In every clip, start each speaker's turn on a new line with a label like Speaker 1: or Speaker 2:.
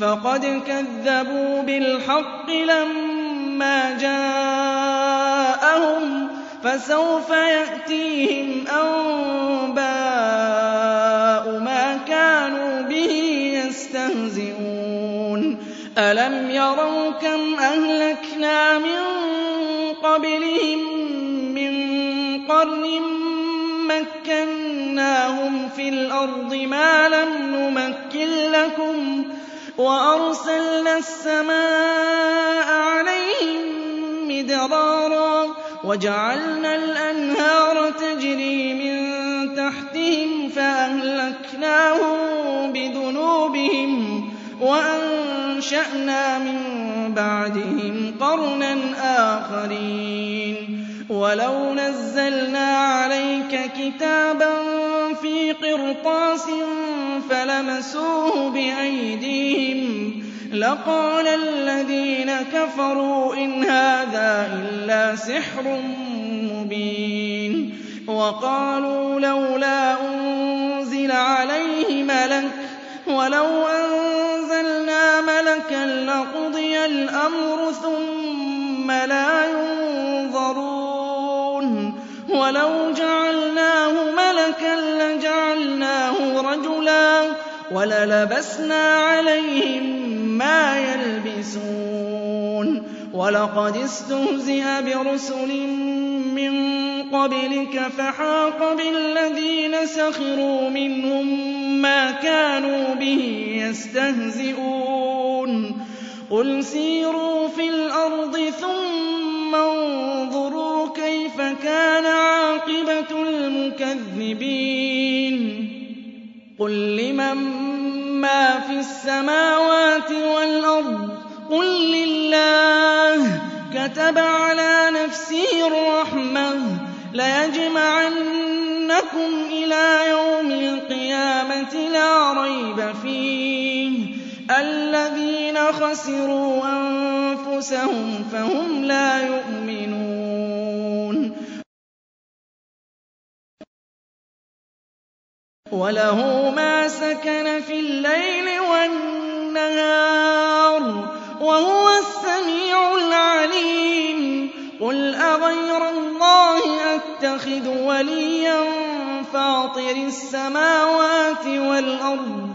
Speaker 1: فقد كذبوا بالحق لما جاءهم فسوف يأتيهم أنباء ما كانوا به يستهزئون ألم يروا كم أهلكنا من قبلهم من قرن مكناهم في الأرض ما لم نمكن لكم ۖ وأرسلنا السماء عليهم مدرارا وجعلنا الأنهار تجري من تحتهم فأهلكناهم بذنوبهم وأنشأنا من بعدهم قرنا آخرين ولو نزلنا عليك كتاباً فِي قِرْطَاسٍ فَلَمَسُوهُ بِأَيْدِيهِمْ لَقَالَ الَّذِينَ كَفَرُوا إِنْ هَٰذَا إِلَّا سِحْرٌ مُّبِينٌ وَقَالُوا لَوْلَا أُنزِلَ عَلَيْهِ مَلَكٌ وَلَوْ أَنزَلْنَا مَلَكًا لَّقُضِيَ الْأَمْرُ ثُمَّ لَا يُنظَرُونَ وَلَوْ جَعَلْنَاهُ ملكا لجعلناه رجلا وللبسنا عليهم ما يلبسون ولقد استهزئ برسل من قبلك فحاق بالذين سخروا منهم ما كانوا به يستهزئون قل سيروا في الأرض ثم ثُمَّ انظُرُوا كَيْفَ كَانَ عَاقِبَةُ الْمُكَذِّبِينَ قُل لِّمَن مَّا فِي السَّمَاوَاتِ وَالْأَرْضِ قُل لِّلَّهِ كَتَبَ عَلَىٰ نَفْسِهِ الرَّحْمَةَ لَيَجْمَعَنَّكُمْ إِلَىٰ يَوْمِ الْقِيَامَةِ لَا رَيْبَ فِيهِ الَّذِينَ خَسِرُوا أَنفُسَهُمْ فَهُمْ لَا يُؤْمِنُونَ وَلَهُ مَا سَكَنَ فِي اللَّيْلِ وَالنَّهَارِ ۚ وَهُوَ السَّمِيعُ الْعَلِيمُ قُلْ أَغَيْرَ اللَّهِ أَتَّخِذُ وَلِيًّا فَاطِرِ السَّمَاوَاتِ وَالْأَرْضِ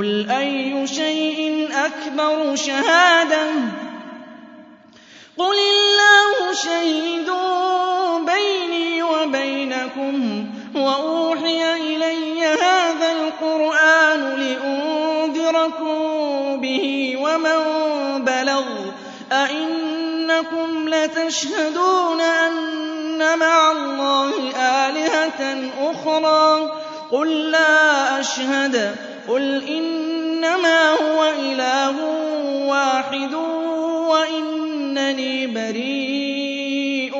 Speaker 1: قُلْ أَيُّ شَيْءٍ أَكْبَرُ شَهَادَةً قُلِ اللَّهُ شَهِيدٌ بَيْنِي وَبَيْنَكُمْ وَأُوحِيَ إِلَيَّ هَٰذَا الْقُرْآنُ لِأُنذِرَكُم بِهِ وَمَن بَلَغَ أَئِنَّكُمْ لَتَشْهَدُونَ أَنَّ مَعَ اللَّهِ آلِهَةً أُخْرَىٰ قُل لَّا أَشْهَدُ قُلْ إِنَّمَا هُوَ إِلَٰهٌ وَاحِدٌ وَإِنَّنِي بَرِيءٌ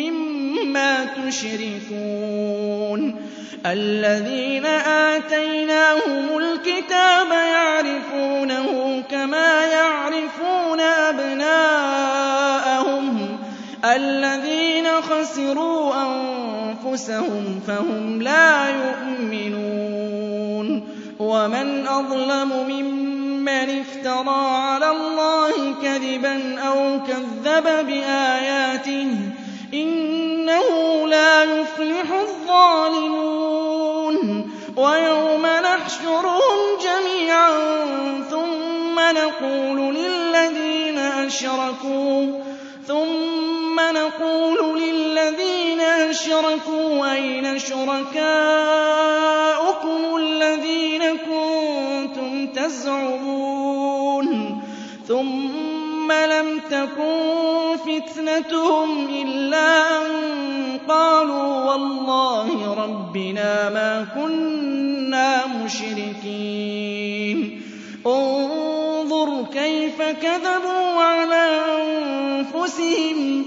Speaker 1: مِّمَّا تُشْرِكُونَ الَّذِينَ آتَيْنَاهُمُ الْكِتَابَ يَعْرِفُونَهُ كَمَا يَعْرِفُونَ أَبْنَاءَهُمْ الَّذِينَ خَسِرُوا أَنفُسَهُمْ فَهُمْ لَا يُؤْمِنُونَ ومن أظلم ممن افترى على الله كذبا أو كذب بآياته إنه لا يفلح الظالمون ويوم نحشرهم جميعا ثم نقول للذين أشركوا ثم ثُمَّ نَقُولُ لِلَّذِينَ أَشْرَكُوا أَيْنَ شُرَكَاؤُكُمُ الَّذِينَ كُنتُمْ تَزْعُمُونَ ثُمَّ لَمْ تَكُن فِتْنَتُهُمْ إِلَّا أَن قَالُوا وَاللَّهِ رَبِّنَا مَا كُنَّا مُشْرِكِينَ انظُرْ كَيْفَ كَذَبُوا عَلَىٰ أَنفُسِهِمْ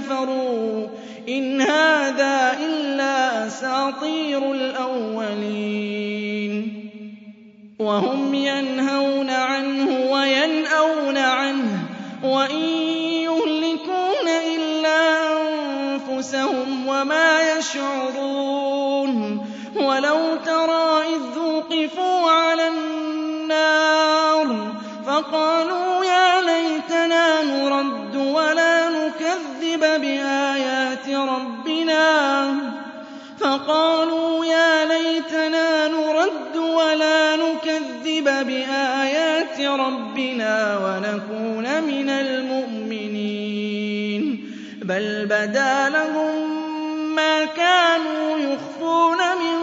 Speaker 1: كَفَرُوا إِنْ هَٰذَا إِلَّا أَسَاطِيرُ الْأَوَّلِينَ وَهُمْ يَنْهَوْنَ عَنْهُ وَيَنْأَوْنَ عَنْهُ وَإِن يُهْلِكُونَ إِلَّا أَنفُسَهُمْ وَمَا يَشْعُرُونَ وَلَوْ تَرَىٰ رَبِّنَا فَقَالُوا يَا لَيْتَنَا نُرَدُّ وَلَا نُكَذِّبَ بِآيَاتِ رَبِّنَا وَنَكُونَ مِنَ الْمُؤْمِنِينَ بَلْ بَدَا لَهُم مَّا كَانُوا يُخْفُونَ مِن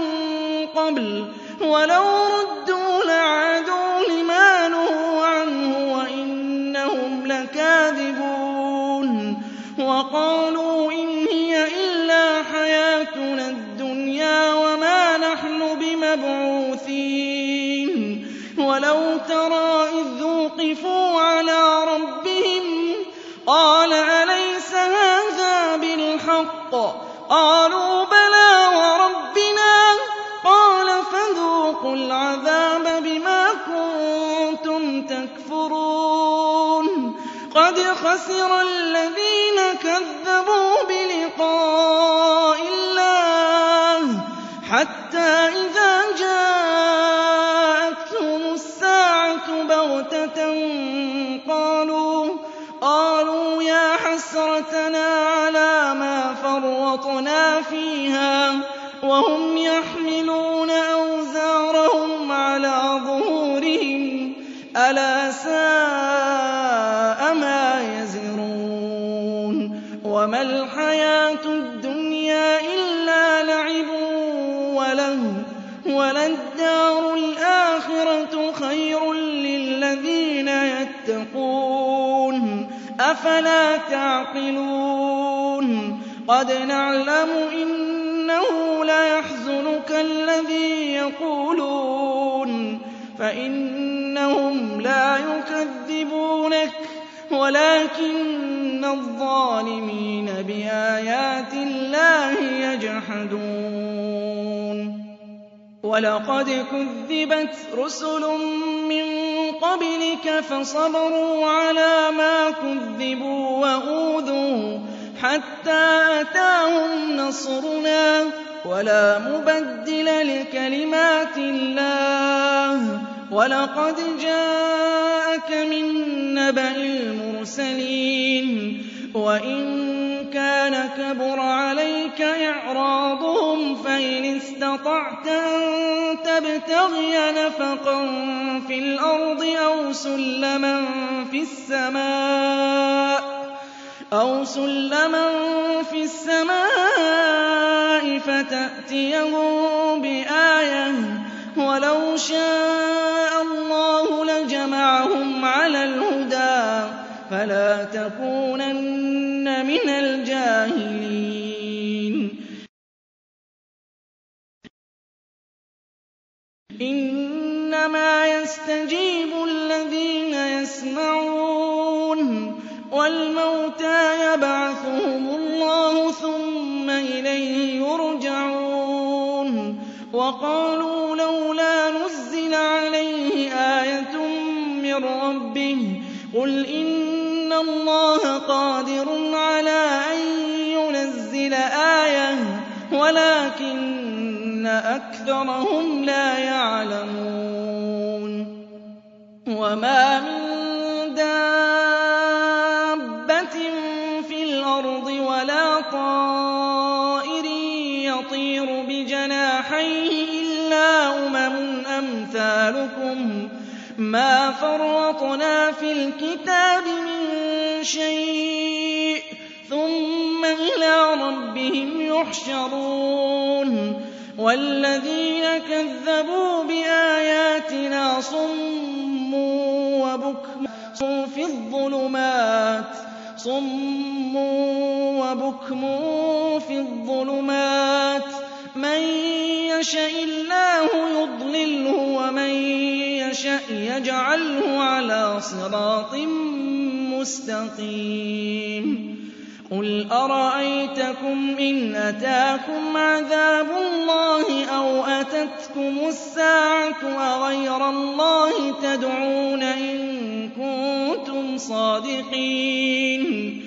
Speaker 1: قَبْلُ وَلَوْ رُدُّوا لَعَادُوا لِمَا نُهُوا عَنْهُ وَإِنَّهُمْ لَكَاذِبُونَ وقالوا مَّبْعُوثِينَ وَلَوْ تَرَىٰ إِذْ وُقِفُوا عَلَىٰ رَبِّهِمْ قَالَ أَلَيْسَ هَٰذَا بِالْحَقِّ ۖ قَالُوا بَلَىٰ وَرَبِّنَا ۚ قَالَ فَذُوقُوا الْعَذَابَ بِمَا كُنتُمْ تَكْفُرُونَ قَدْ خَسِرَ الَّذِينَ كَذَّبُوا وَأَغْرَقْنَا فِيهَا وَهُمْ يَحْمِلُونَ أَوْزَارَهُمْ عَلَىٰ ظُهُورِهِمْ ۚ أَلَا سَاءَ مَا يَزِرُونَ وَمَا الْحَيَاةُ الدُّنْيَا إِلَّا لَعِبٌ وَلَهْوٌ ۖ وَلَلدَّارُ الْآخِرَةُ خَيْرٌ لِّلَّذِينَ يَتَّقُونَ ۗ أَفَلَا تَعْقِلُونَ قَدْ نَعْلَمُ إِنَّهُ لَيَحْزُنُكَ الَّذِي يَقُولُونَ فَإِنَّهُمْ لَا يُكَذِّبُونَكَ وَلَٰكِنَّ الظَّالِمِينَ بِآيَاتِ اللَّهِ يَجْحَدُونَ وَلَقَدْ كُذِّبَتْ رُسُلٌ مِّن قَبْلِكَ فَصَبَرُوا عَلَىٰ مَا كُذِّبُوا وَأُوذُوا حتى أتاهم نصرنا ولا مبدل لكلمات الله ولقد جاءك من نبأ المرسلين وإن كان كبر عليك إعراضهم فإن استطعت أن تبتغي نفقا في الأرض أو سلما في السماء أَوْ سُلَّمًا فِي السَّمَاءِ فَتَأْتِيَهُم بِآيَةٍ ۚ وَلَوْ شَاءَ اللَّهُ لَجَمَعَهُمْ عَلَى الْهُدَىٰ ۚ فَلَا تَكُونَنَّ مِنَ الْجَاهِلِينَ إِنَّمَا يَسْتَجِيبُ الَّذِينَ يَسْمَعُونَ وَالْمَوْتَىٰ يَبْعَثُهُمُ اللَّهُ ثُمَّ إِلَيْهِ يُرْجَعُونَ وَقَالُوا لَوْلَا نُزِّلَ عَلَيْهِ آيَةٌ مِّن رَّبِّهِ ۗ قُلْ إِنَّ اللَّهَ قَادِرٌ عَلَىٰ أَن يُنَزِّلَ آيَةً وَلَٰكِنَّ أَكْثَرَهُمْ لَا يَعْلَمُونَ أَعْمَالُكُمْ مَا فَرَّطْنَا فِي الْكِتَابِ مِن شَيْءٍ ثُمَّ إِلَىٰ رَبِّهِمْ يُحْشَرُونَ وَالَّذِينَ كَذَّبُوا بِآيَاتِنَا صُمٌّ وَبُكْمٌ فِي الظُّلُمَاتِ صُمٌّ وَبُكْمٌ فِي الظُّلُمَاتِ مَن يَشَإِ اللَّهُ يُضْلِلْهُ وَمَن يَشَأْ يَجْعَلْهُ عَلَىٰ صِرَاطٍ مُّسْتَقِيمٍ قُلْ أَرَأَيْتَكُمْ إِنْ أَتَاكُمْ عَذَابُ اللَّهِ أَوْ أَتَتْكُمُ السَّاعَةُ أَغَيْرَ اللَّهِ تَدْعُونَ إِن كُنتُمْ صَادِقِينَ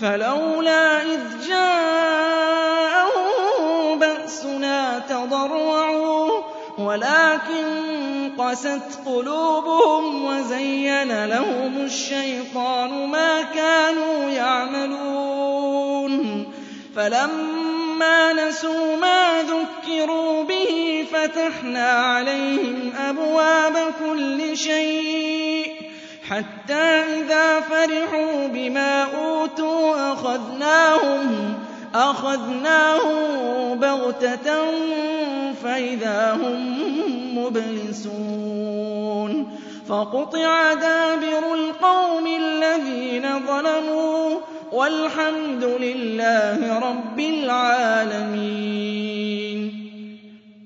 Speaker 1: فَلَوْلَا إِذْ جَاءَهُم بَأْسُنَا تَضَرَّعُوا وَلَٰكِن قَسَتْ قُلُوبُهُمْ وَزَيَّنَ لَهُمُ الشَّيْطَانُ مَا كَانُوا يَعْمَلُونَ فَلَمَّا نَسُوا مَا ذُكِّرُوا بِهِ فَتَحْنَا عَلَيْهِمْ أَبْوَابَ كُلِّ شَيْءٍ حتى إذا فرحوا بما أوتوا أخذناهم أخذناهم بغتة فإذا هم مبلسون فقطع دابر القوم الذين ظلموا والحمد لله رب العالمين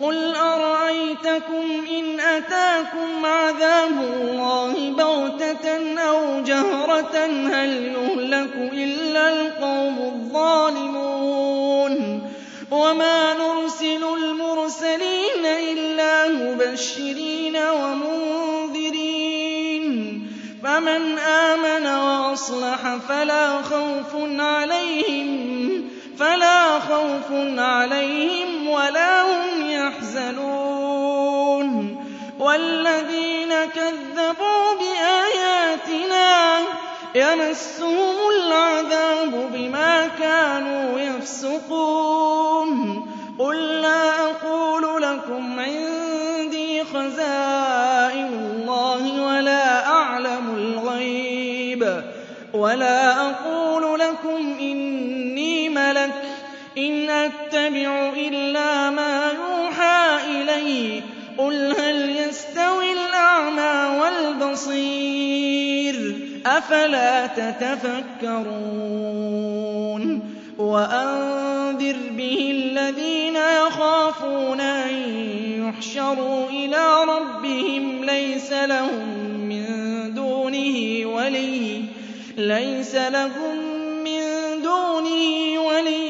Speaker 1: قُلْ أَرَأَيْتَكُمْ إِنْ أَتَاكُمْ عَذَابُ اللَّهِ بَغْتَةً أَوْ جَهْرَةً هَلْ يُهْلَكُ إِلَّا الْقَوْمُ الظَّالِمُونَ وَمَا نُرْسِلُ الْمُرْسَلِينَ إِلَّا مُبَشِّرِينَ وَمُنذِرِينَ فَمَنْ آمَنَ وَأَصْلَحَ فَلَا خَوْفٌ عَلَيْهِمْ فَلَا خَوْفٌ عَلَيْهِمْ وَلَا هُمْ يحزنون والذين كذبوا بآياتنا يمسهم العذاب بما كانوا يفسقون قل لا أقول لكم عندي خزائن الله ولا أعلم الغيب ولا أقول لكم إني ملك إن أتبع إلا ما قُلْ هَلْ يَسْتَوِي الْأَعْمَىٰ وَالْبَصِيرُ أَفَلَا تَتَفَكَّرُونَ وَأَنذِرْ بِهِ الَّذِينَ يَخَافُونَ أَن يُحْشَرُوا إِلَىٰ رَبِّهِمْ لَيْسَ لَهُم مِّن دُونِهِ وَلِيٌّ لَّيْسَ لَهُم مِّن دُونِهِ وَلِيٌّ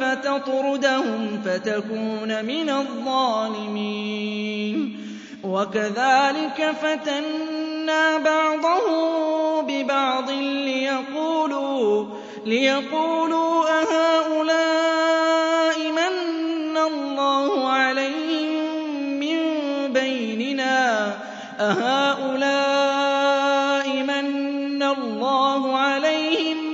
Speaker 1: فتطردهم فتكون من الظالمين وكذلك فتنا بعضهم ببعض ليقولوا, ليقولوا أهؤلاء من الله عليهم من بيننا أهؤلاء من الله عليهم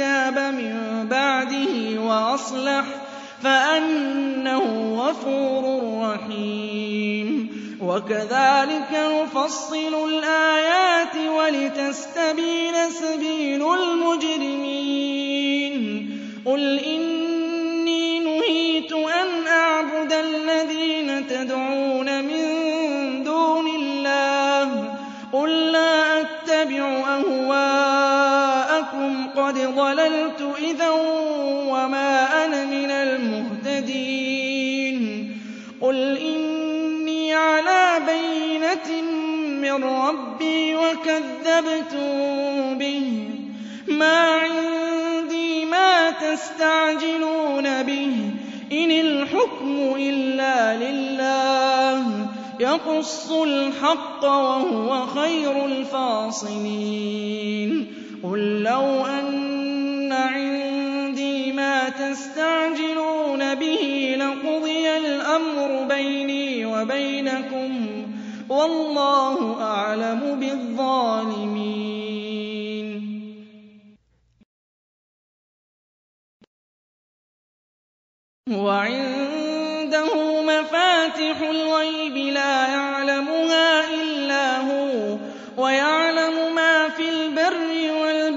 Speaker 1: تَابَ مِن بَعْدِهِ وَأَصْلَحَ فَأَنَّهُ غَفُورٌ رَّحِيمٌ وَكَذَٰلِكَ نُفَصِّلُ الْآيَاتِ وَلِتَسْتَبِينَ سَبِيلُ الْمُجْرِمِينَ قُلْ إِنِّي نُهِيتُ أَنْ أَعْبُدَ الَّذِينَ تَدْعُونَ مِن دُونِ اللَّهِ قُل لَّا أَتَّبِعُ أَهْوَاءَكُمْ قَدْ ضَلَلْتُ إِذًا وَمَا أَنَا مِنَ الْمُهْتَدِينَ قُلْ إِنِّي عَلَىٰ بَيِّنَةٍ مِّن رَّبِّي وَكَذَّبْتُم بِهِ مَا عِندِي مَا تَسْتَعْجِلُونَ بِهِ إِنِ الْحُكْمُ إِلَّا لِلَّهِ يَقُصُّ الْحَقَّ وَهُوَ خَيْرُ الْفَاصِلِينَ قُل لَّوْ أَنَّ عِندِي مَا تَسْتَعْجِلُونَ بِهِ لَقُضِيَ الْأَمْرُ بَيْنِي وَبَيْنَكُمْ ۗ وَاللَّهُ أَعْلَمُ بِالظَّالِمِينَ وعنده مفاتح الغيب لا يعلمها إلا هو ويعلم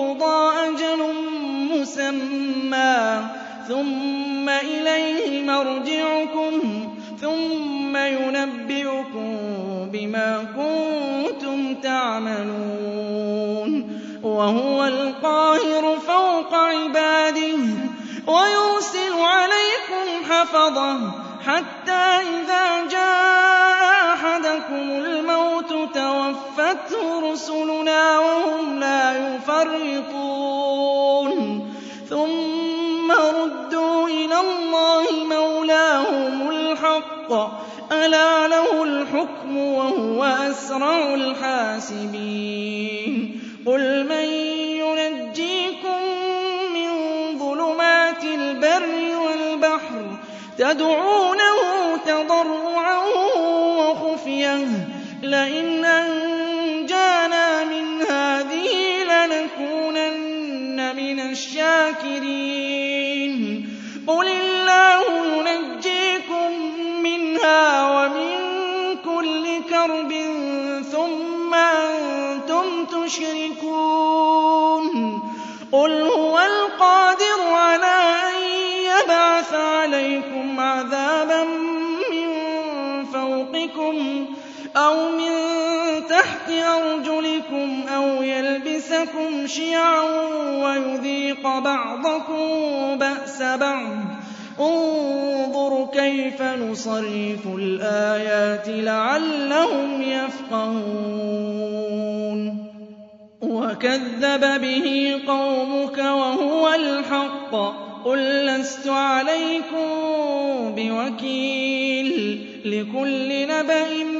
Speaker 1: يقضى أَجَلٌ مُّسَمًّى ثُمَّ إِلَيْهِ مَرْجِعُكُمْ ثُمَّ يُنَبِّئُكُم بِمَا كُنتُمْ تَعْمَلُونَ وَهُوَ الْقَاهِرُ فَوْقَ عِبَادِهِ وَيُرْسِلُ عَلَيْكُمْ حَفَظَةً حَتَّىٰ إِذَا جَاءَ تَعْصُوا رُسُلُنَا وَهُمْ لَا يُفَرِّطُونَ ثُمَّ رُدُّوا إِلَى اللَّهِ مَوْلَاهُمُ الْحَقِّ أَلَا لَهُ الْحُكْمُ وَهُوَ أَسْرَعُ الْحَاسِبِينَ قُلْ مَن يُنَجِّيكُم مِّن ظُلُمَاتِ الْبَرِّ وَالْبَحْرِ تَدْعُونَهُ تَضَرُّعًا وَخُفْيَةً لَّئِنْ أَنزَلْنَا الشاكرين قُلِ اللَّهُ يُنَجِّيكُم مِّنْهَا وَمِن كُلِّ كَرْبٍ ثُمَّ أَنتُمْ تُشْرِكُونَ قُلْ هُوَ الْقَادِرُ عَلَىٰ أَن يَبْعَثَ عَلَيْكُمْ عَذَابًا مِّن فَوْقِكُمْ أَوْ مِن تَحْتِ أَرْجُلِكُمْ أَوْ يَلْبِسَكُمْ شِيَعًا وَيُذِيقَ بَعْضَكُم بَأْسَ بَعْضٍ ۗ انظُرْ كَيْفَ نُصَرِّفُ الْآيَاتِ لَعَلَّهُمْ يَفْقَهُونَ وَكَذَّبَ بِهِ قَوْمُكَ وَهُوَ الْحَقُّ ۚ قُل لَّسْتُ عَلَيْكُم بِوَكِيلٍ لِّكُلِّ نَبَإٍ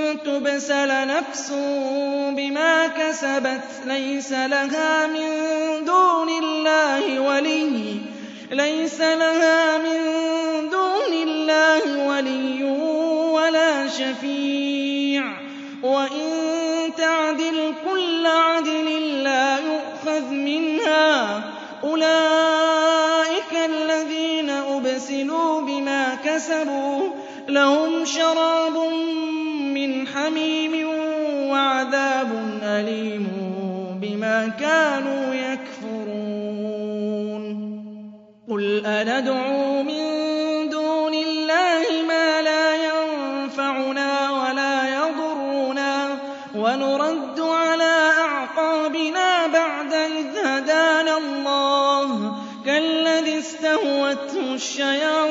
Speaker 1: تُبْسَلَ نَفْسٌ بِمَا كَسَبَتْ لَيْسَ لَهَا مِن دُونِ اللَّهِ وَلِيٌّ لَيْسَ لَهَا مِن دُونِ اللَّهِ وَلِيٌّ وَلَا شَفِيعٌ وَإِن تَعْدِلْ كُلَّ عَدْلٍ لَّا يُؤْخَذْ مِنْهَا أُولَٰئِكَ الَّذِينَ أُبْسِلُوا بِمَا كَسَبُوا لَهُمْ شَرَابٌ مِّنْ حَمِيمٍ وَعَذَابٌ أَلِيمٌ بِمَا كَانُوا يَكْفُرُونَ قُلْ أَنَدْعُو مِن دُونِ اللَّهِ مَا لَا يَنفَعُنَا وَلَا يَضُرُّنَا وَنُرَدُّ عَلَىٰ أَعْقَابِنَا بَعْدَ إِذْ هَدَانَا اللَّهُ كَالَّذِي اسْتَهْوَتْهُ الشَّيَاطِينُ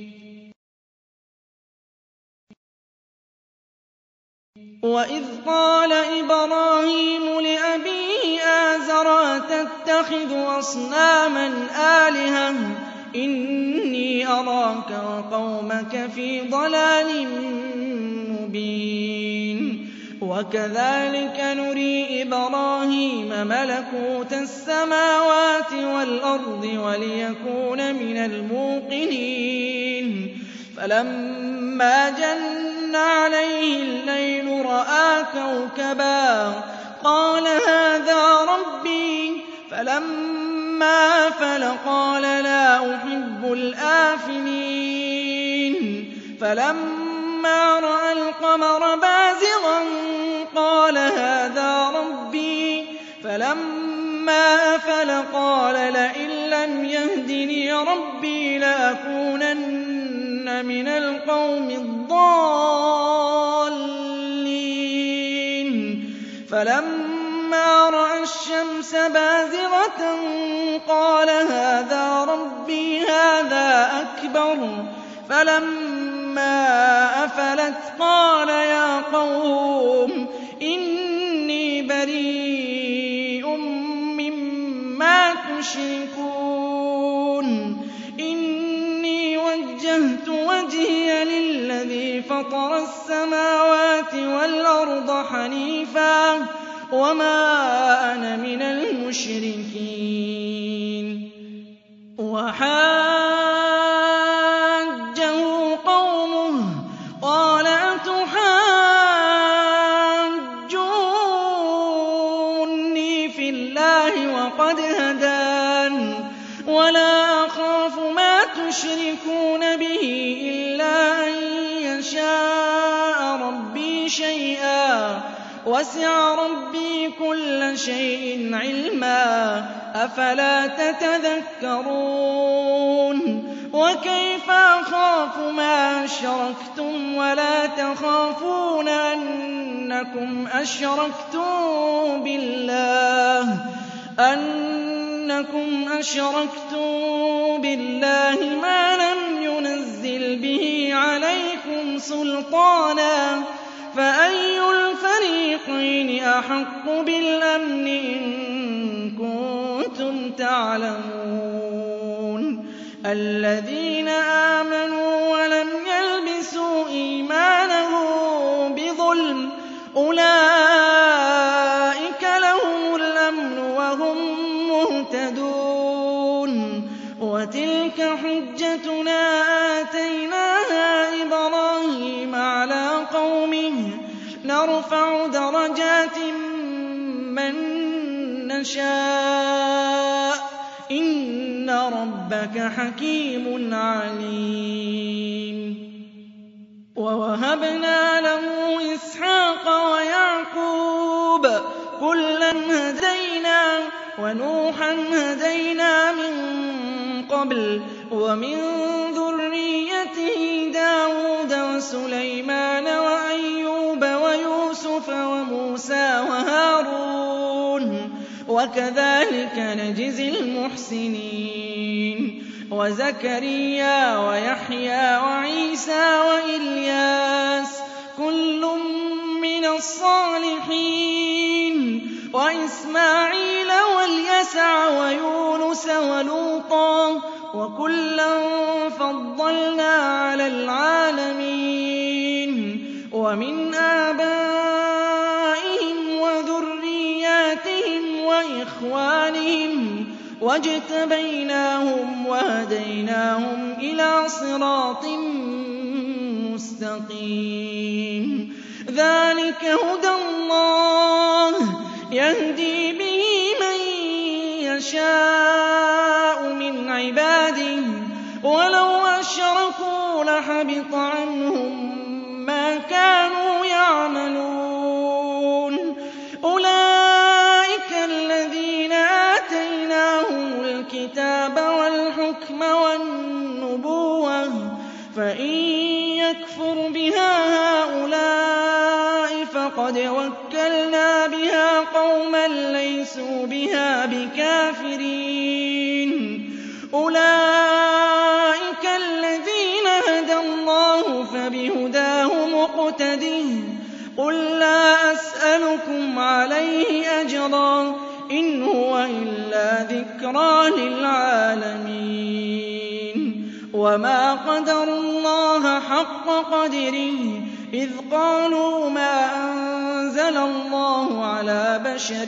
Speaker 1: وَإِذْ قَالَ إِبْرَاهِيمُ لِأَبِيهِ آزَرَ أَتَتَّخِذُ أَصْنَامًا آلِهَةً ۖ إِنِّي أَرَاكَ وَقَوْمَكَ فِي ضَلَالٍ مُّبِينٍ وَكَذَٰلِكَ نُرِي إِبْرَاهِيمَ مَلَكُوتَ السَّمَاوَاتِ وَالْأَرْضِ وَلِيَكُونَ مِنَ الْمُوقِنِينَ فَلَمَّا جَنَّ أَنْ عَلَيْهِ اللَّيْلُ رَأَىٰ كَوْكَبًا قَالَ هَٰذَا رَبِّي فَلَمَّا أَفَلَ قَالَ لَا أُحِبُّ الْآفِلِينَ فَلَمَّا رَأَى الْقَمَرَ بَازِغًا قَالَ هَٰذَا رَبِّي فَلَمَّا أَفَلَ قَالَ لَئِن لَّمْ يهدني رَبِّي لَأَكُونَنَّ مِنَ الْقَوْمِ الضَّالِّينَ فَلَمَّا رَأَى الشَّمْسَ بَازِغَةً قَالَ هَٰذَا رَبِّي هَٰذَا أَكْبَرُ فَلَمَّا أَفَلَتْ قَالَ يَا قَوْمِ إِنِّي بَرِيءٌ مِّمَّا تُشْرِكُونَ وَجَّهْتُ وَجْهِيَ لِلَّذِي فَطَرَ السَّمَاوَاتِ وَالْأَرْضَ حَنِيفًا وَمَا أَنَا مِنَ الْمُشْرِكِينَ وَسِعَ رَبِّي كُلَّ شَيْءٍ عِلْمًا ۚ أَفَلَا تَتَذَكَّرُونَ وَكَيْفَ أَخَافُ مَا أَشْرَكْتُمْ وَلَا تَخَافُونَ أَنَّكُمْ أَشْرَكْتُم بِاللَّهِ أَنَّكُمْ أَشْرَكْتُم بِاللَّهِ مَا لَمْ يُنَزِّلْ بِهِ عَلَيْكُمْ سُلْطَانًا فَأَيُّ الْفَرِيقَيْنِ أَحَقُّ بِالْأَمْنِ إِن كُنتُمْ تَعْلَمُونَ الَّذِينَ آمَنُوا وَلَمْ يَلْبِسُوا إِيمَانَهُم بِظُلْمٍ أُولَٰئِكَ شَاءَ ۚ إِنَّ رَبَّكَ حَكِيمٌ عَلِيمٌ وَوَهَبْنَا لَهُ إِسْحَاقَ وَيَعْقُوبَ ۚ كُلًّا هَدَيْنَا ۚ وَنُوحًا هَدَيْنَا مِن قَبْلُ ۚ وَمِن ذُرِّيَّتِهِ دَاوُودَ وَسُلَيْمَانَ وَأَيُّوبَ وَيُوسُفَ وَمُوسَىٰ وَهَارُونَ وكذلك نجزي المحسنين وزكريا ويحيى وعيسى وإلياس كل من الصالحين وإسماعيل واليسع ويونس ولوطا وكلا فضلنا على العالمين ومن آبائنا إِخْوَانِهِمْ وَاجْتَبَيْنَاهُمْ وَهَدَيْنَاهُمْ إِلَىٰ صِرَاطٍ مُّسْتَقِيمٍ ذَٰلِكَ هُدَى اللَّهِ يَهْدِي بِهِ مَن يَشَاءُ مِنْ عِبَادِهِ ۚ وَلَوْ أَشْرَكُوا لَحَبِطَ عَنْهُم ليسوا بها بكافرين أولئك الذين هدى الله فبهداه اقْتَدِهْ قل لا أسألكم عليه أجرا إن هو إلا ذكرى للعالمين وما قَدَرُوا الله حق قدره إذ قالوا ما أنزل الله على بشر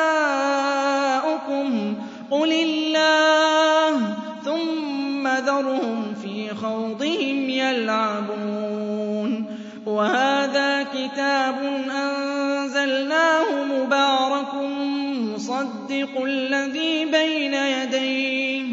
Speaker 1: قُلِ اللَّهُ ثُمَّ ذَرْهُمْ فِي خَوْضِهِمْ يَلْعَبُونَ وَهَٰذَا كِتَابٌ أَنزَلْنَاهُ مُبَارَكٌ مُّصَدِّقُ الَّذِي بَيْنَ يَدَيْهِ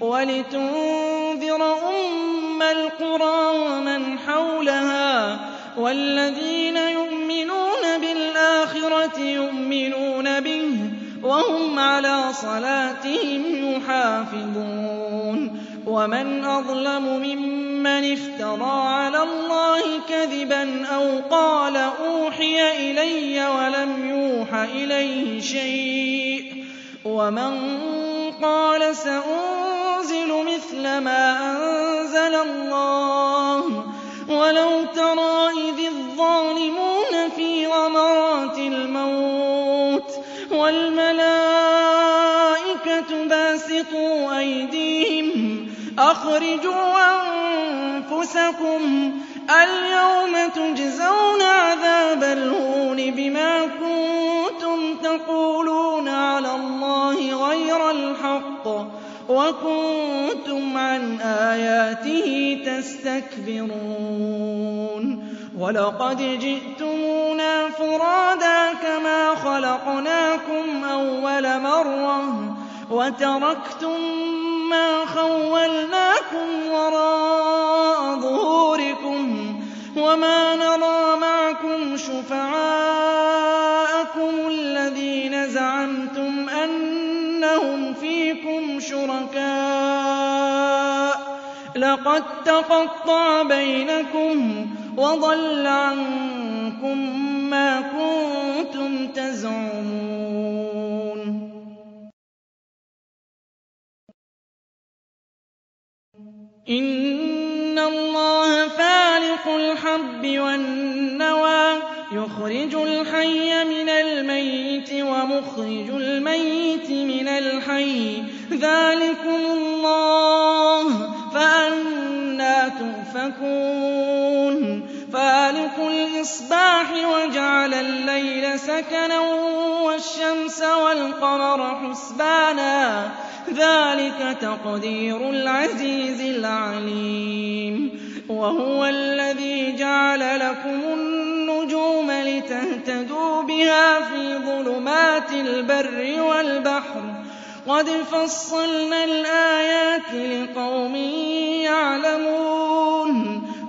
Speaker 1: وَلِتُنذِرَ أُمَّ الْقُرَىٰ وَمَنْ حَوْلَهَا وَالَّذِينَ يُؤْمِنُونَ بِالْآخِرَةِ يُؤْمِنُونَ بِهِ وهم على صلاتهم يحافظون ومن أظلم ممن افترى على الله كذبا أو قال أوحي إلي ولم يوح إليه شيء ومن قال سأنزل مثل ما أنزل الله ولو ترى إذ الظالمين وَالْمَلَائِكَةُ بَاسِطُو أَيْدِيهِمْ أَخْرِجُوا أَنفُسَكُمْ ۖ الْيَوْمَ تُجْزَوْنَ عَذَابَ الْهُونِ بِمَا كُنتُمْ تَقُولُونَ عَلَى اللَّهِ غَيْرَ الْحَقِّ وَكُنتُمْ عَنْ آيَاتِهِ تَسْتَكْبِرُونَ وَلَقَدْ جِئْتُمُونَا فرادا كَمَا خَلَقْنَاكُمْ أَوَّلَ مَرَّةٍ وَتَرَكْتُم مَّا خَوَّلْنَاكُمْ وَرَاءَ ظُهُورِكُمْ وَمَا نَرَىٰ مَعَكُمْ شُفَعَاءَكُمُ الَّذِينَ زَعَمْتُمْ أَنَّهُمْ فِيكُمْ شُرَكَاءُ ۚ لَقَد تَّقَطَّعَ بَيْنَكُمْ وَضَلَّ عَنكُم مَّا كُنتُمْ تَزْعُمُونَ إِنَّ اللَّهَ فَالِقُ الْحَبِّ وَالنَّوَىٰ يُخْرِجُ الْحَيَّ مِنَ الْمَيِّتِ وَمُخْرِجُ الْمَيِّتِ مِنَ الْحَيِّ ۚ ذَٰلِكُمُ اللَّهُ ۖ فَأَنَّىٰ تُؤْفَكُونَ فَالِقُ الْإِصْبَاحِ وَجَعَلَ اللَّيْلَ سَكَنًا وَالشَّمْسَ وَالْقَمَرَ حُسْبَانًا ۚ ذَٰلِكَ تَقْدِيرُ الْعَزِيزِ الْعَلِيمِ وَهُوَ الَّذِي جَعَلَ لَكُمُ النُّجُومَ لِتَهْتَدُوا بِهَا فِي ظُلُمَاتِ الْبَرِّ وَالْبَحْرِ ۗ قَدْ فَصَّلْنَا الْآيَاتِ لِقَوْمٍ يَعْلَمُونَ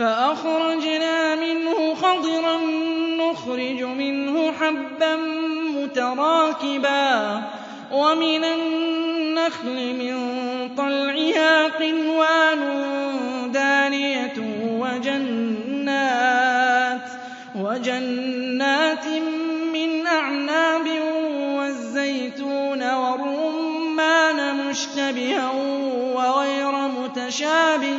Speaker 1: فأخرجنا منه خضرا نخرج منه حبا متراكبا ومن النخل من طلعها قنوان دانية وجنات, وجنات من أعناب والزيتون والرمان مشتبها وغير متشابه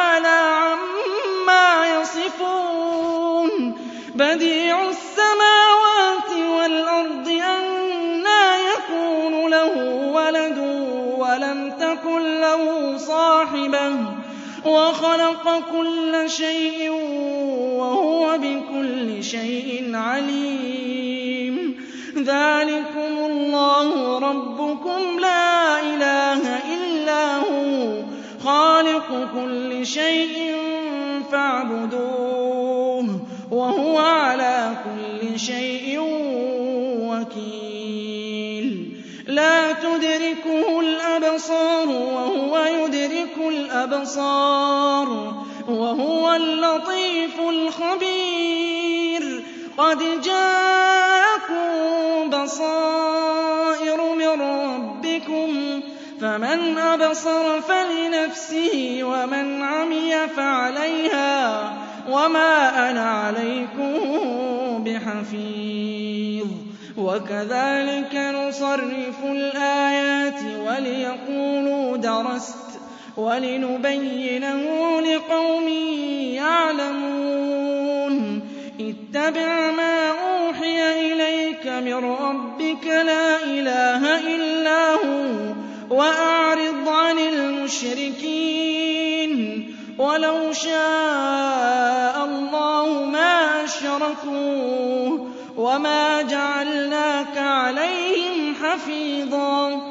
Speaker 1: شَيْءٍ وَهُوَ بِكُلِّ شَيْءٍ عَلِيمٌ ذَٰلِكُمُ اللَّهُ رَبُّكُمْ لَا إِلَٰهَ إِلَّا هُوَ خَالِقُ كُلِّ شَيْءٍ فَاعْبُدُوهُ وَهُوَ عَلَىٰ كُلِّ شَيْءٍ وَكِيلٌ لَّا تُدْرِكُهُ الْأَبْصَارُ وَهُوَ يُدْرِكُ الْأَبْصَارَ هو اللَّطِيفُ الْخَبِيرُ قَدْ جَاءَكُم بَصَائِرُ مِن رَّبِّكُمْ فَمَنْ أَبْصَرَ فَلِنَفْسِهِ وَمَنْ عَمِيَ فَعَلَيْهَا وَمَا أَنَا عَلَيْكُم بِحَفِيظٍ وَكَذَلِكَ نُصَرِّفُ الْآيَاتِ وَلِيَقُولُوا درست وَلِنُبَيِّنَهُ لِقَوْمٍ يَعْلَمُونَ اتَّبِعْ مَا أُوحِيَ إِلَيْكَ مِن رَّبِّكَ ۖ لَا إِلَٰهَ إِلَّا هُوَ ۖ وَأَعْرِضْ عَنِ الْمُشْرِكِينَ وَلَوْ شَاءَ اللَّهُ مَا أَشْرَكُوا ۗ وَمَا جَعَلْنَاكَ عَلَيْهِمْ حَفِيظًا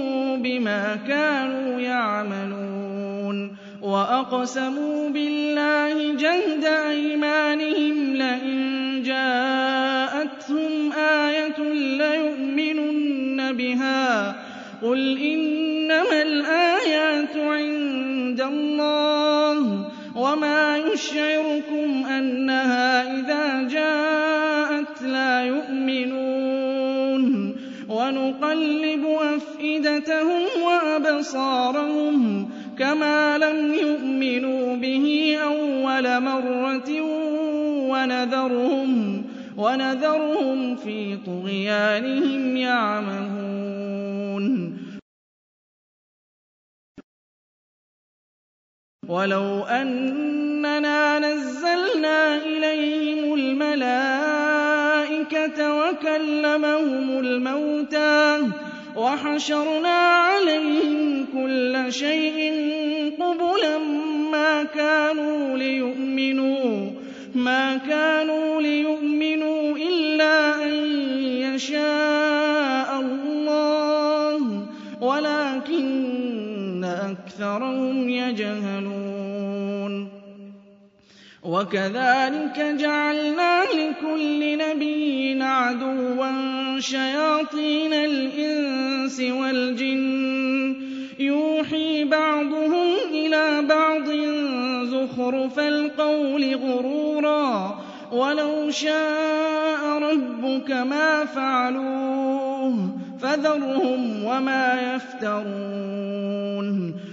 Speaker 1: بِمَا كَانُوا يَعْمَلُونَ وَأَقْسَمُوا بِاللَّهِ جَهْدَ أَيْمَانِهِمْ لَئِن جَاءَتْهُمْ آيَةٌ لَّيُؤْمِنُنَّ بِهَا قُلْ إِنَّمَا الْآيَاتُ عِندَ اللَّهِ وَمَا يُشْعِرُكُمْ أَنَّهَا إِذَا جَاءَتْ ونقلب أفئدتهم وأبصارهم كما لم يؤمنوا به أول مرة ونذرهم, ونذرهم في طغيانهم يعمهون ولو أننا نزلنا إليهم الملائكة وَكَلَّمَهُمُ الْمَوْتَىٰ وَحَشَرْنَا عَلَيْهِمْ كُلَّ شَيْءٍ قُبُلًا مَّا كَانُوا لِيُؤْمِنُوا مَا كَانُوا لِيُؤْمِنُوا إِلَّا أَن يَشَاءَ اللَّهُ وَلَٰكِنَّ أَكْثَرَهُمْ يَجْهَلُونَ وَكَذَٰلِكَ جَعَلْنَا كل نَبِيٍّ عَدُوًّا شَيَاطِينَ الْإِنسِ وَالْجِنِّ يُوحِي بَعْضُهُمْ إِلَىٰ بَعْضٍ زُخْرُفَ الْقَوْلِ غُرُورًا ۚ وَلَوْ شَاءَ رَبُّكَ مَا فَعَلُوهُ ۖ فَذَرْهُمْ وَمَا يَفْتَرُونَ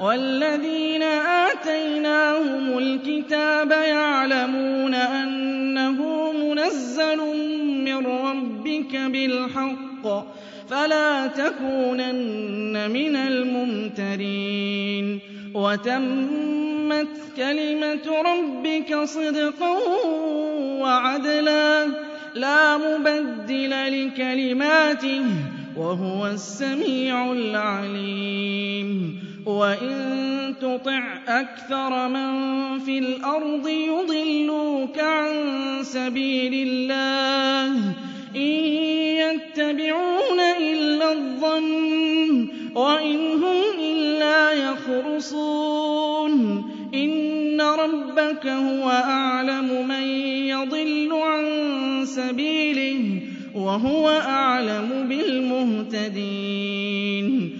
Speaker 1: وَالَّذِينَ آتَيْنَاهُمُ الْكِتَابَ يَعْلَمُونَ أَنَّهُ مُنَزَّلٌ مِّن رَّبِّكَ بِالْحَقِّ فَلَا تَكُونَنَّ مِنَ الْمُمْتَرِينَ وَتَمَّتْ كَلِمَةُ رَبِّكَ صِدْقًا وَعَدْلًا لَّا مُبَدِّلَ لِكَلِمَاتِهِ ۚ وَهُوَ السَّمِيعُ الْعَلِيمُ وَإِن تُطِعْ أَكْثَرَ مَن فِي الْأَرْضِ يُضِلُّوكَ عَن سَبِيلِ اللَّهِ إِن يَتَّبِعُونَ إِلَّا الظَّنَّ وَإِنْ هُمْ إِلَّا يَخْرُصُونَ إِنَّ رَبَّكَ هُوَ أَعْلَمُ مَن يَضِلُّ عَن سَبِيلِهِ وَهُوَ أَعْلَمُ بِالْمُهْتَدِينَ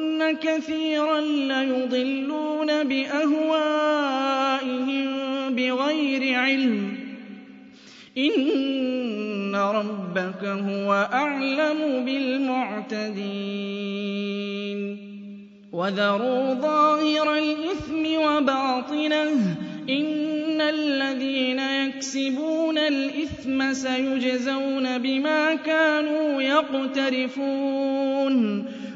Speaker 1: كَثِيرًا لَّيُضِلُّونَ بِأَهْوَائِهِم بِغَيْرِ عِلْمٍ ۗ إِنَّ رَبَّكَ هُوَ أَعْلَمُ بِالْمُعْتَدِينَ وَذَرُوا ظَاهِرَ الْإِثْمِ وَبَاطِنَهُ ۚ إِنَّ الَّذِينَ يَكْسِبُونَ الْإِثْمَ سَيُجْزَوْنَ بِمَا كَانُوا يَقْتَرِفُونَ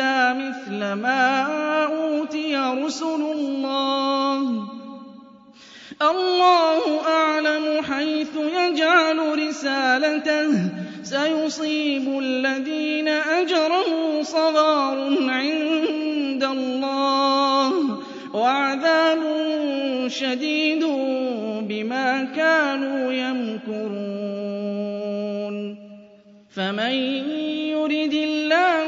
Speaker 1: أُوتِيَ مِثْلَ مَا أُوتِيَ رُسُلُ اللَّهِ اللَّهُ أَعْلَمُ حَيْثُ يَجْعَلُ رِسَالَتَهُ سَيُصِيبُ الَّذِينَ أَجْرَمُوا صَغَارٌ عِندَ اللَّهِ وَعَذَابٌ شَدِيدٌ بِمَا كَانُوا يَمْكُرُونَ فَمَن يُرِدِ اللَّهُ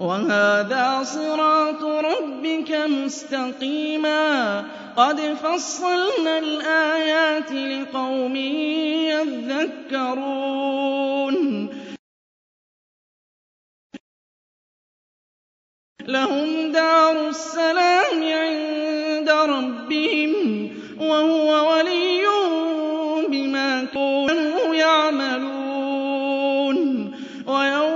Speaker 1: وهذا صراط ربك مستقيما قد فصلنا الآيات لقوم يذكرون لهم دار السلام عند ربهم وهو ولي بما كانوا يعملون ويوم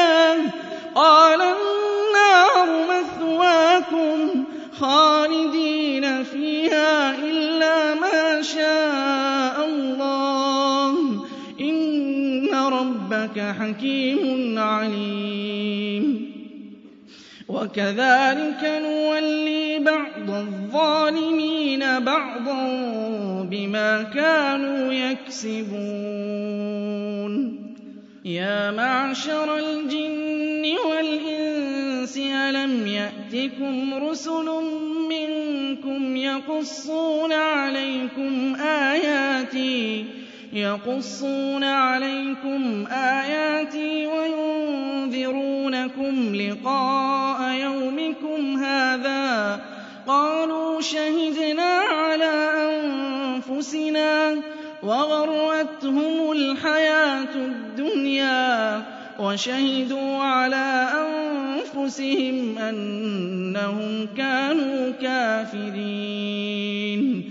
Speaker 1: حكيم عليم وكذلك نولي بعض الظالمين بعضا بما كانوا يكسبون يا معشر الجن والإنس ألم يأتكم رسل منكم يقصون عليكم آياتي يَقُصُّونَ عَلَيْكُمْ آيَاتِي وَيُنذِرُونَكُمْ لِقَاءَ يَوْمِكُمْ هَٰذَا ۚ قَالُوا شَهِدْنَا عَلَىٰ أَنفُسِنَا وَغَرَّتْهُمُ الْحَيَاةُ الدُّنْيَا وَشَهِدُوا عَلَىٰ أَنفُسِهِمْ أَنَّهُمْ كَانُوا كَافِرِينَ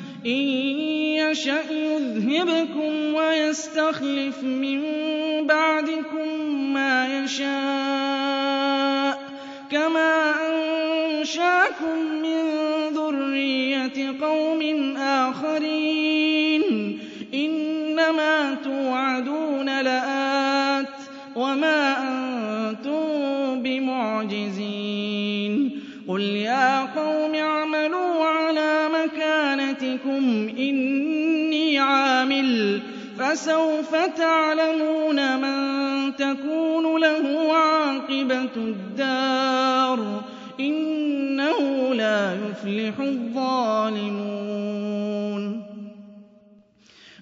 Speaker 1: إن يشأ يذهبكم ويستخلف من بعدكم ما يشاء كما أنشاكم من ذرية قوم آخرين إنما توعدون لآت وما أنتم بمعجزين قل يا قوم اعملوا لكم إني عامل فسوف تعلمون من تكون له عاقبة الدار إنه لا يفلح الظالمون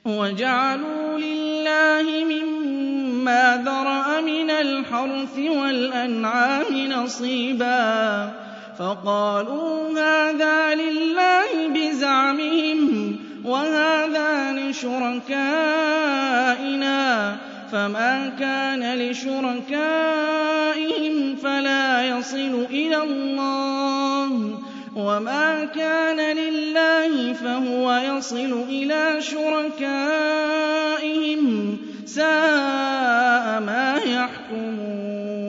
Speaker 1: وجعلوا لله مما ذرأ من الحرث والأنعام نصيباً فَقَالُوا هَٰذَا لِلَّهِ بِزَعْمِهِمْ وَهَٰذَا لِشُرَكَائِنَا ۖ فَمَا كَانَ لِشُرَكَائِهِمْ فَلَا يَصِلُ إِلَى اللَّهِ ۖ وَمَا كَانَ لِلَّهِ فَهُوَ يَصِلُ إِلَىٰ شُرَكَائِهِمْ ۗ سَاءَ مَا يَحْكُمُونَ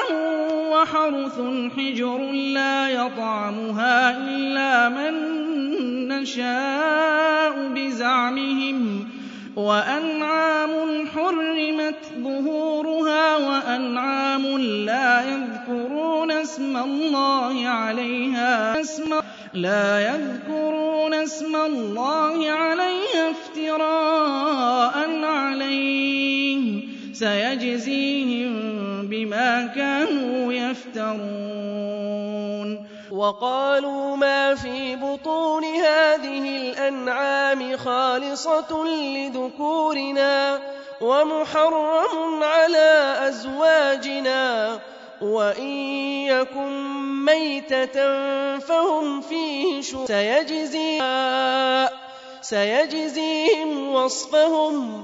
Speaker 1: وَحَرُثٌ حِجْرٌ لَّا يَطْعَمُهَا إِلَّا مَن نَّشَاءُ بِزَعْمِهِمْ وَأَنْعَامٌ حُرِّمَتْ ظُهُورُهَا وَأَنْعَامٌ لَّا يَذْكُرُونَ اسْمَ اللَّهِ عَلَيْهَا لَا يَذْكُرُونَ اسْمَ اللَّهِ عَلَيْهَا افْتِرَاءً عَلَيْهِ سَيَجْزِيهِم بما كانوا يفترون وقالوا ما في بطون هذه الأنعام خالصة لذكورنا ومحرم على أزواجنا وإن يكن ميتة فهم فيه شركاء سيجزي سيجزيهم وصفهم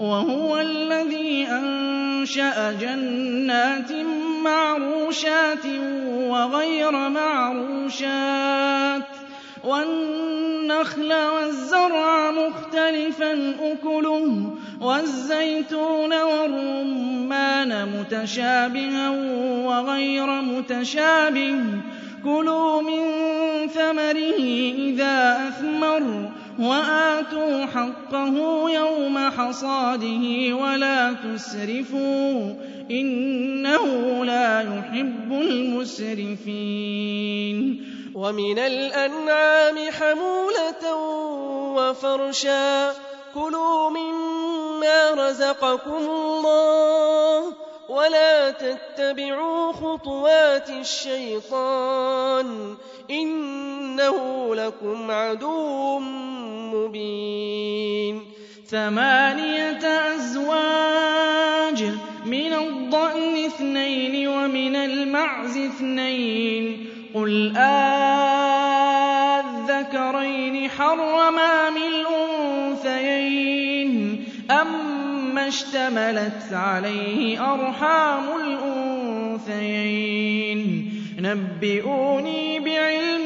Speaker 1: وهو الذي أنشأ جنات معروشات وغير معروشات والنخل والزرع مختلفا أكله والزيتون والرمان متشابها وغير متشابه كلوا من ثمره إذا أثمر وآتوا حقه يوم حصاده ولا تسرفوا إنه لا يحب المسرفين ومن الأنعام حمولة وفرشا كلوا مما رزقكم الله ولا تتبعوا خطوات الشيطان إنه لكم عدو مبين ثمانية أزواج من الضأن اثنين ومن المعز اثنين قل آذكرين حرما من الأنثيين أما اشتملت عليه أرحام الأنثيين نبئوني بعلم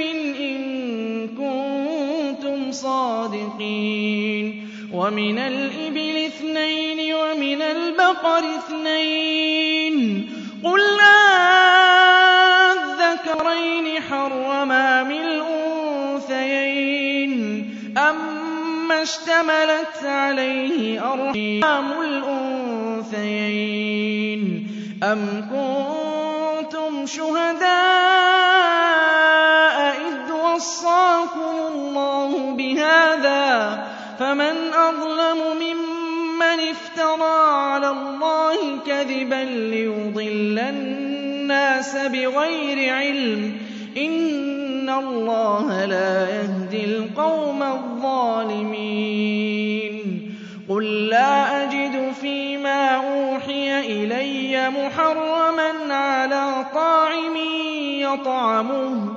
Speaker 1: صادقين ومن الإبل اثنين ومن البقر اثنين قل أذكرين حرما من الأنثيين أما اشتملت عليه أرحام الأنثيين أم كنتم شهداء وَصَّاكُمُ اللَّهُ بِهَٰذَا ۚ فَمَنْ أَظْلَمُ مِمَّنِ افْتَرَىٰ عَلَى اللَّهِ كَذِبًا لِّيُضِلَّ النَّاسَ بِغَيْرِ عِلْمٍ ۗ إِنَّ اللَّهَ لَا يَهْدِي الْقَوْمَ الظَّالِمِينَ قُل لَّا أَجِدُ فِي مَا أُوحِيَ إِلَيَّ مُحَرَّمًا عَلَىٰ طَاعِمٍ يَطْعَمُهُ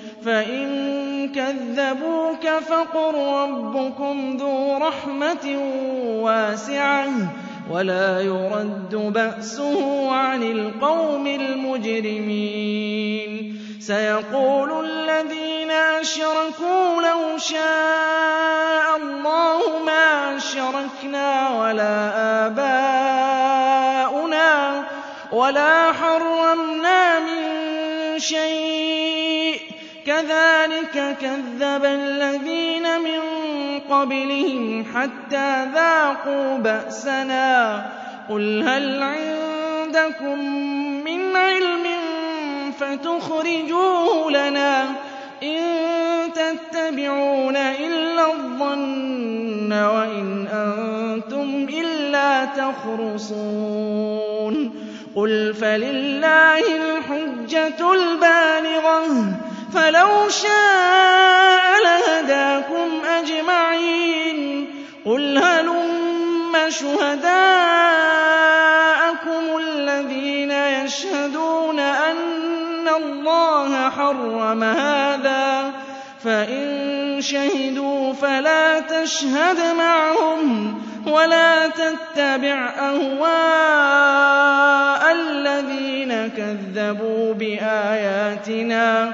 Speaker 1: فَإِن كَذَّبُوكَ فَقُل رَّبُّكُمْ ذُو رَحْمَةٍ وَاسِعَةٍ وَلَا يُرَدُّ بَأْسُهُ عَنِ الْقَوْمِ الْمُجْرِمِينَ سَيَقُولُ الَّذِينَ أَشْرَكُوا لَوْ شَاءَ اللَّهُ مَا أَشْرَكْنَا وَلَا آبَاؤُنَا وَلَا حَرَّمْنَا مِن شَيْءٍ كَذَٰلِكَ كَذَّبَ الَّذِينَ مِن قَبْلِهِمْ حَتَّىٰ ذَاقُوا بَأْسَنَا ۗ قُلْ هَلْ عِندَكُم مِّنْ عِلْمٍ فَتُخْرِجُوهُ لَنَا ۖ إِن تَتَّبِعُونَ إِلَّا الظَّنَّ وَإِنْ أَنتُمْ إِلَّا تَخْرُصُونَ قُلْ فَلِلَّهِ الْحُجَّةُ الْبَالِغَةُ فَلَوْ شَاءَ لَهَدَاكُمْ أَجْمَعِينَ قُلْ هَلُمَّ شُهَدَاءَكُمُ الَّذِينَ يَشْهَدُونَ أَنَّ اللَّهَ حَرَّمَ هَٰذَا فَإِن شَهِدُوا فَلَا تَشْهَدْ مَعَهُمْ وَلَا تَتَّبِعْ أَهْوَاءَ الَّذِينَ كَذَّبُوا بِآيَاتِنَا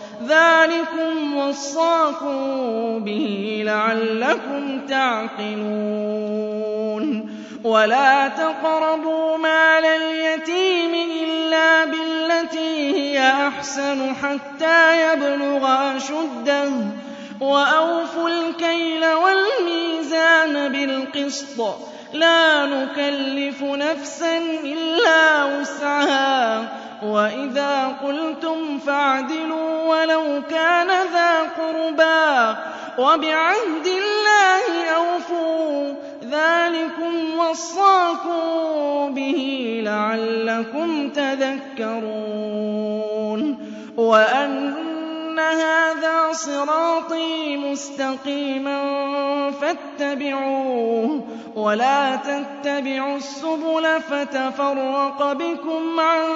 Speaker 1: ذلكم وصاكم به لعلكم تعقلون ولا تقربوا مال اليتيم إلا بالتي هي أحسن حتى يبلغ أشده وأوفوا الكيل والميزان بالقسط لا نكلف نفسا إلا وسعها وَإِذَا قُلْتُمْ فَاعْدِلُوا وَلَوْ كَانَ ذَا قُرْبَىٰ وَبِعَهْدِ اللَّهِ أَوْفُوا ذَٰلِكُمْ وَصَّاكُم بِهِ لَعَلَّكُمْ تَذَكَّرُونَ هَٰذَا صِرَاطِي مُسْتَقِيمًا فَاتَّبِعُوهُ وَلَا تَتَّبِعُوا السُّبُلَ فَتَفَرَّقَ بِكُمْ عَن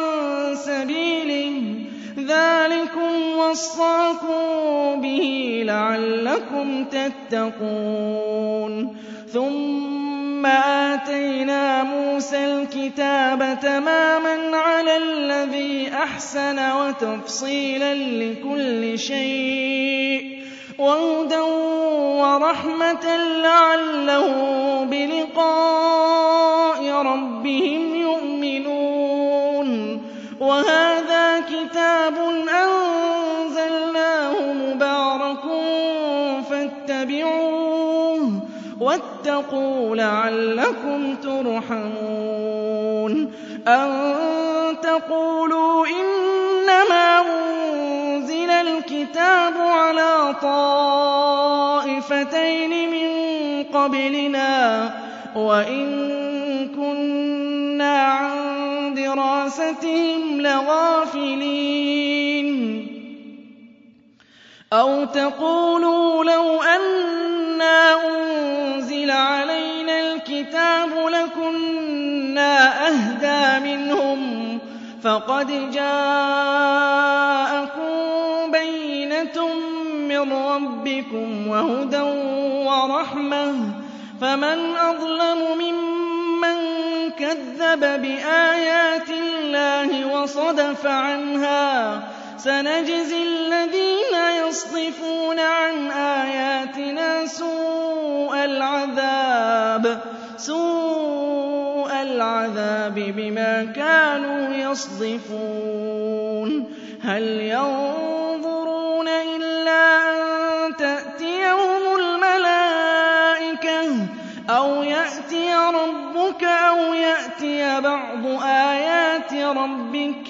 Speaker 1: سَبِيلِهِ ۚ ذَٰلِكُمْ وَصَّاكُم بِهِ لَعَلَّكُمْ تَتَّقُونَ ثُمَّ آتَيْنَا مُوسَى الْكِتَابَ تَمَامًا عَلَى الَّذِي أَحْسَنَ وَتَفْصِيلًا لِّكُلِّ شَيْءٍ وَهُدًى وَرَحْمَةً لَّعَلَّهُم بِلِقَاءِ رَبِّهِمْ يُؤْمِنُونَ وَهَٰذَا كِتَابٌ أَنزَلْنَاهُ مُبَارَكٌ فَاتَّبِعُوهُ وَاتَّقُوا لَعَلَّكُمْ تُرْحَمُونَ أَن تَقُولُوا إِنَّمَا أُنزِلَ الْكِتَابُ عَلَىٰ طَائِفَتَيْنِ مِن قَبْلِنَا وَإِن كُنَّا عَن دِرَاسَتِهِمْ لَغَافِلِينَ أَوْ تَقُولُوا لَوْ أَنَّا أُنزِلَ عَلَيْنَا الْكِتَابُ لَكُنَّا أَهْدَىٰ مِنْهُمْ فَقَدْ جَاءَكُم بَيِّنَةٌ مِّن رَّبِّكُمْ وَهُدًى وَرَحْمَةٌ ۚ فَمَنْ أَظْلَمُ مِمَّن كَذَّبَ بِآيَاتِ اللَّهِ وَصَدَفَ عَنْهَا سنجزي الذين يصدفون عن آياتنا سوء العذاب سوء العذاب بما كانوا يصدفون هل ينظرون إلا أن تأتيهم الملائكة أو يأتي ربك أو يأتي بعض آيات ربك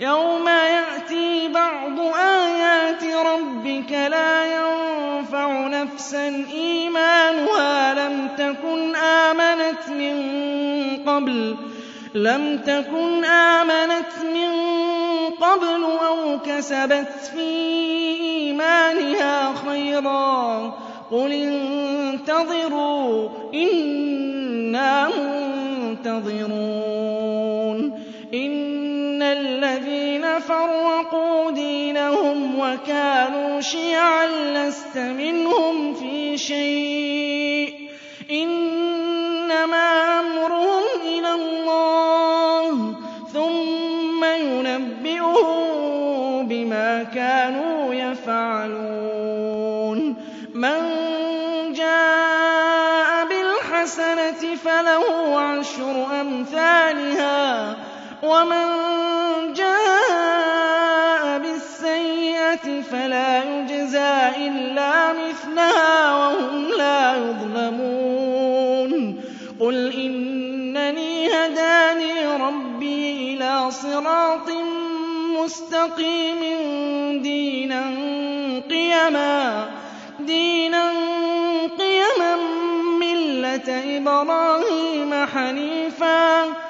Speaker 1: يَوْمَ يَأْتِي بَعْضُ آيَاتِ رَبِّكَ لَا يَنفَعُ نَفْسًا إِيمَانُهَا لَمْ تَكُنْ آمَنَتْ مِن قَبْلُ لَمْ تَكُنْ آمَنَتْ مِن قَبْلُ أَوْ كَسَبَتْ فِي إِيمَانِهَا خَيْرًا قُلِ انتَظِرُوا إِنَّا مُنتَظِرُونَ الَّذِينَ فَرَّقُوا دِينَهُمْ وَكَانُوا شِيَعًا لَّسْتَ مِنْهُمْ فِي شَيْءٍ ۚ إِنَّمَا أَمْرُهُمْ إِلَى اللَّهِ ثُمَّ يُنَبِّئُهُم بِمَا كَانُوا يَفْعَلُونَ مَن جَاءَ بِالْحَسَنَةِ فَلَهُ عَشْرُ أَمْثَالِهَا وَمَن جَاءَ بِالسَّيِّئَةِ فَلَا يُجْزَىٰ إِلَّا مِثْلَهَا وَهُمْ لَا يُظْلَمُونَ قُلْ إِنَّنِي هَدَانِي رَبِّي إِلَىٰ صِرَاطٍ مُّسْتَقِيمٍ دِينًا قِيَمًا مِّلَّةَ إِبْرَاهِيمَ حَنِيفًا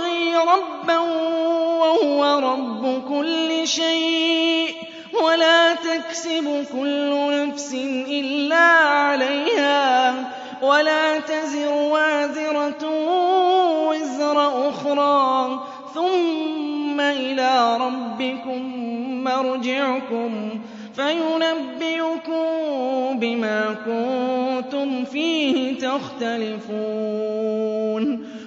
Speaker 1: رَبًّا وَهُوَ رَبُّ كُلِّ شَيْءٍ ۚ وَلَا تَكْسِبُ كُلُّ نَفْسٍ إِلَّا عَلَيْهَا ۚ وَلَا تَزِرُ وَازِرَةٌ وِزْرَ أُخْرَىٰ ۚ ثُمَّ إِلَىٰ رَبِّكُم مَّرْجِعُكُمْ فَيُنَبِّئُكُم بِمَا كُنتُمْ فِيهِ تَخْتَلِفُونَ